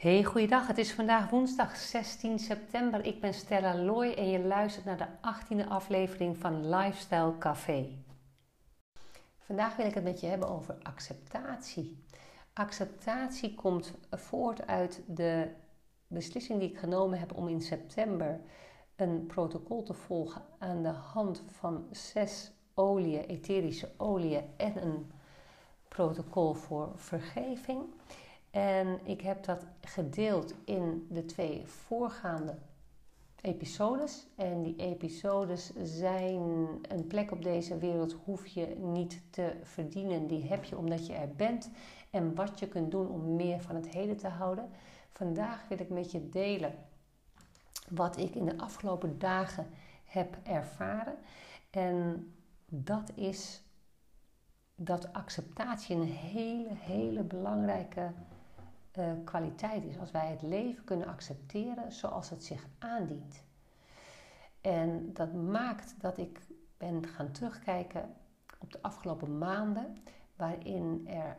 Hey, goeiedag. Het is vandaag woensdag 16 september. Ik ben Stella Loy en je luistert naar de 18e aflevering van Lifestyle Café. Vandaag wil ik het met je hebben over acceptatie. Acceptatie komt voort uit de beslissing die ik genomen heb om in september een protocol te volgen aan de hand van zes oliën, etherische oliën en een protocol voor vergeving. En ik heb dat gedeeld in de twee voorgaande episodes. En die episodes zijn een plek op deze wereld hoef je niet te verdienen. Die heb je omdat je er bent en wat je kunt doen om meer van het heden te houden. Vandaag wil ik met je delen wat ik in de afgelopen dagen heb ervaren. En dat is dat acceptatie een hele, hele belangrijke uh, kwaliteit is. Als wij het leven kunnen accepteren zoals het zich aandient. En dat maakt dat ik ben gaan terugkijken op de afgelopen maanden, waarin er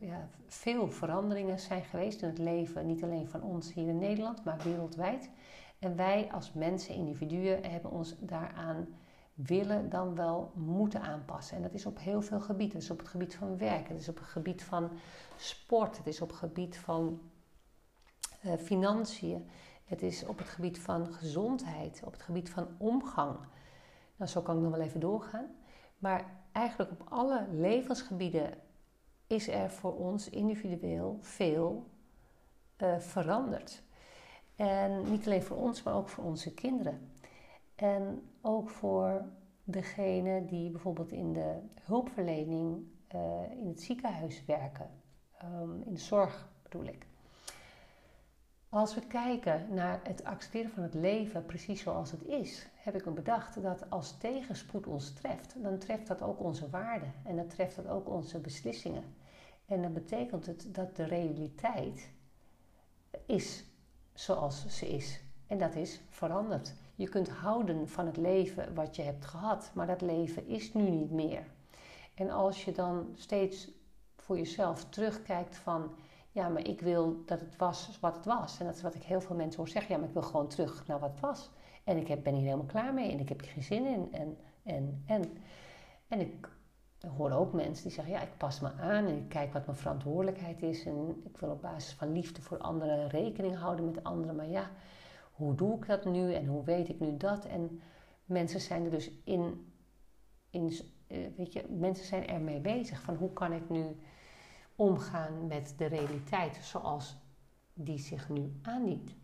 ja, veel veranderingen zijn geweest in het leven, niet alleen van ons hier in Nederland, maar wereldwijd. En wij als mensen, individuen, hebben ons daaraan willen dan wel moeten aanpassen. En dat is op heel veel gebieden. Het is op het gebied van werk, het is op het gebied van sport, het is op het gebied van uh, financiën, het is op het gebied van gezondheid, op het gebied van omgang. Nou, zo kan ik nog wel even doorgaan. Maar eigenlijk op alle levensgebieden is er voor ons individueel veel uh, veranderd. En niet alleen voor ons, maar ook voor onze kinderen. En ook voor degene die bijvoorbeeld in de hulpverlening uh, in het ziekenhuis werken, um, in de zorg bedoel ik. Als we kijken naar het accepteren van het leven precies zoals het is, heb ik me bedacht dat als tegenspoed ons treft, dan treft dat ook onze waarden en dan treft dat ook onze beslissingen. En dan betekent het dat de realiteit is zoals ze is. En dat is veranderd. Je kunt houden van het leven wat je hebt gehad, maar dat leven is nu niet meer. En als je dan steeds voor jezelf terugkijkt van, ja, maar ik wil dat het was wat het was. En dat is wat ik heel veel mensen hoor zeggen, ja, maar ik wil gewoon terug naar wat het was. En ik ben hier helemaal klaar mee en ik heb er geen zin in. En, en, en. En ik hoor ook mensen die zeggen, ja, ik pas me aan en ik kijk wat mijn verantwoordelijkheid is. En ik wil op basis van liefde voor anderen rekening houden met anderen. Maar ja, hoe doe ik dat nu en hoe weet ik nu dat? En mensen zijn er dus in, in eh, weet je, mensen zijn ermee bezig van hoe kan ik nu omgaan met de realiteit zoals die zich nu aandient.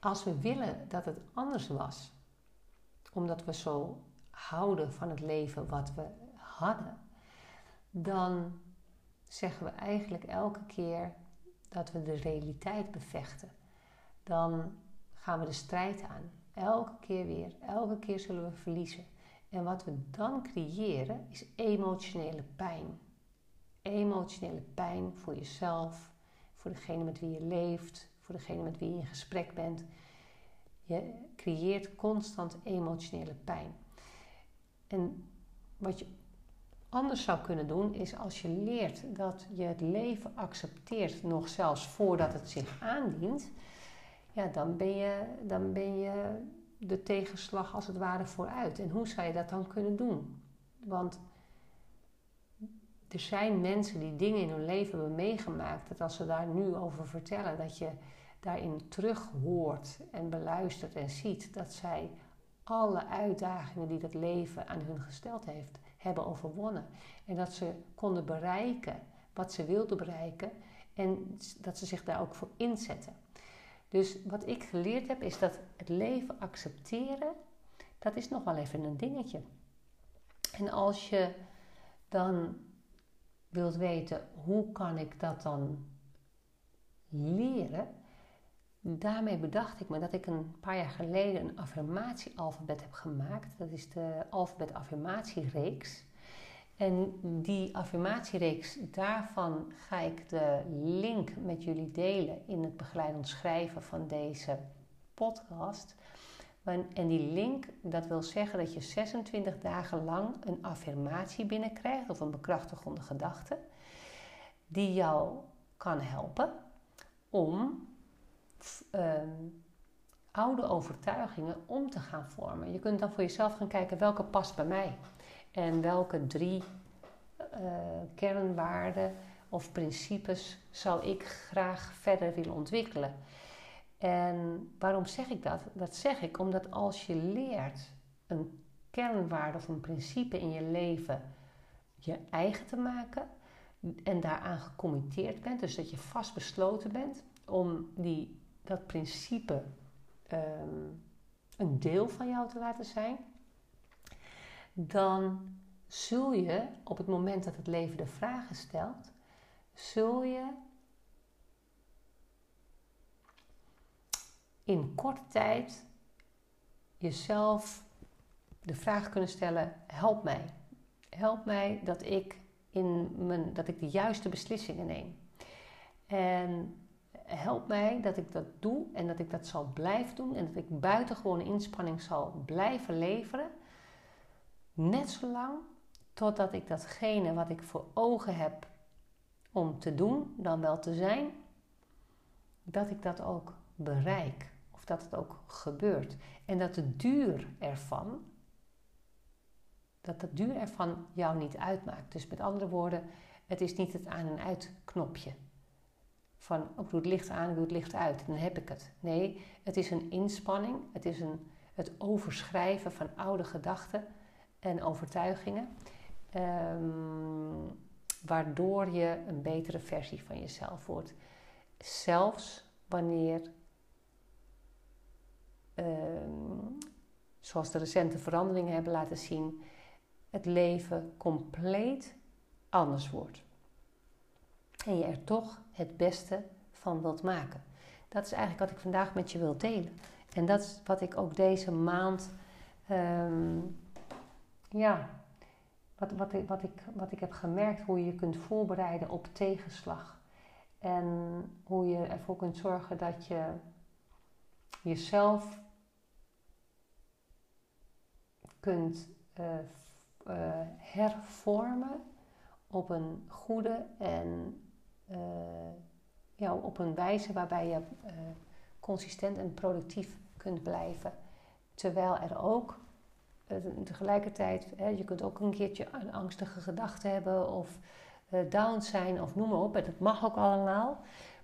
Als we willen dat het anders was, omdat we zo houden van het leven wat we hadden, dan zeggen we eigenlijk elke keer dat we de realiteit bevechten dan gaan we de strijd aan. Elke keer weer. Elke keer zullen we verliezen. En wat we dan creëren is emotionele pijn. Emotionele pijn voor jezelf, voor degene met wie je leeft, voor degene met wie je in gesprek bent. Je creëert constant emotionele pijn. En wat je anders zou kunnen doen, is als je leert dat je het leven accepteert, nog zelfs voordat het zich aandient, ja, dan ben, je, dan ben je de tegenslag als het ware vooruit. En hoe zou je dat dan kunnen doen? Want er zijn mensen die dingen in hun leven hebben meegemaakt, dat als ze daar nu over vertellen, dat je daarin terug hoort en beluistert en ziet dat zij alle uitdagingen die dat leven aan hun gesteld heeft, hebben overwonnen. En dat ze konden bereiken wat ze wilden bereiken en dat ze zich daar ook voor inzetten. Dus wat ik geleerd heb is dat het leven accepteren, dat is nog wel even een dingetje. En als je dan wilt weten hoe kan ik dat dan leren, daarmee bedacht ik me dat ik een paar jaar geleden een affirmatie-alfabet heb gemaakt. Dat is de alfabet-affirmatiereeks. En die affirmatiereeks, daarvan ga ik de link met jullie delen in het begeleidend schrijven van deze podcast. En die link, dat wil zeggen dat je 26 dagen lang een affirmatie binnenkrijgt of een bekrachtigende gedachte, die jou kan helpen. om ehm, oude overtuigingen om te gaan vormen. Je kunt dan voor jezelf gaan kijken welke past bij mij en welke drie uh, kernwaarden of principes zou ik graag verder willen ontwikkelen. En waarom zeg ik dat? Dat zeg ik omdat als je leert een kernwaarde of een principe in je leven je eigen te maken en daaraan gecommitteerd bent, dus dat je vastbesloten bent om die, dat principe ehm, een deel van jou te laten zijn, dan zul je op het moment dat het leven de vragen stelt, zul je in korte tijd jezelf de vraag kunnen stellen: help mij. Help mij dat ik, in mijn, dat ik de juiste beslissingen neem. En help mij dat ik dat doe en dat ik dat zal blijven doen en dat ik buitengewone inspanning zal blijven leveren. Net zolang totdat ik datgene wat ik voor ogen heb om te doen, dan wel te zijn, dat ik dat ook bereik. Of dat het ook gebeurt. En dat de duur ervan, dat de duur ervan jou niet uitmaakt. Dus met andere woorden, het is niet het aan- en uitknopje. Van, oh, ik doe het licht aan, ik doe het licht uit, dan heb ik het. Nee, het is een inspanning, het is een, het overschrijven van oude gedachten en overtuigingen. Um, waardoor je een betere versie van jezelf wordt. Zelfs wanneer, ehm, zoals de recente veranderingen hebben laten zien, het leven compleet anders wordt. En je er toch het beste van wilt maken. Dat is eigenlijk wat ik vandaag met je wil delen. En dat is wat ik ook deze maand ehm, ja, wat, wat, wat, ik, wat ik heb gemerkt, hoe je je kunt voorbereiden op tegenslag. En hoe je ervoor kunt zorgen dat je jezelf kunt uh, uh, hervormen op een goede en uh, ja, op een wijze waarbij je consistent en productief kunt blijven. Terwijl er ook eh, tegelijkertijd, hè, je kunt ook een keertje een angstige gedachte hebben of uh, down zijn of noem maar op. Dat mag ook allemaal.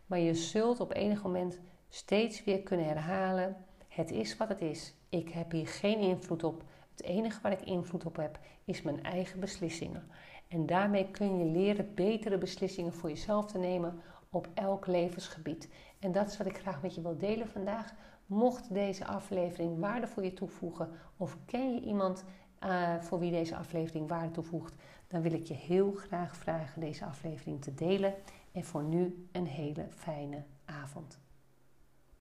Maar je zult op enig moment steeds weer kunnen herhalen: het is wat het is. Ik heb hier geen invloed op. Het enige waar ik invloed op heb is mijn eigen beslissingen. En daarmee kun je leren betere beslissingen voor jezelf te nemen op elk levensgebied. En dat is wat ik graag met je wil delen vandaag. Mocht deze aflevering waarde voor je toevoegen of ken je iemand uh, voor wie deze aflevering waarde toevoegt, dan wil ik je heel graag vragen deze aflevering te delen. En voor nu een hele fijne avond.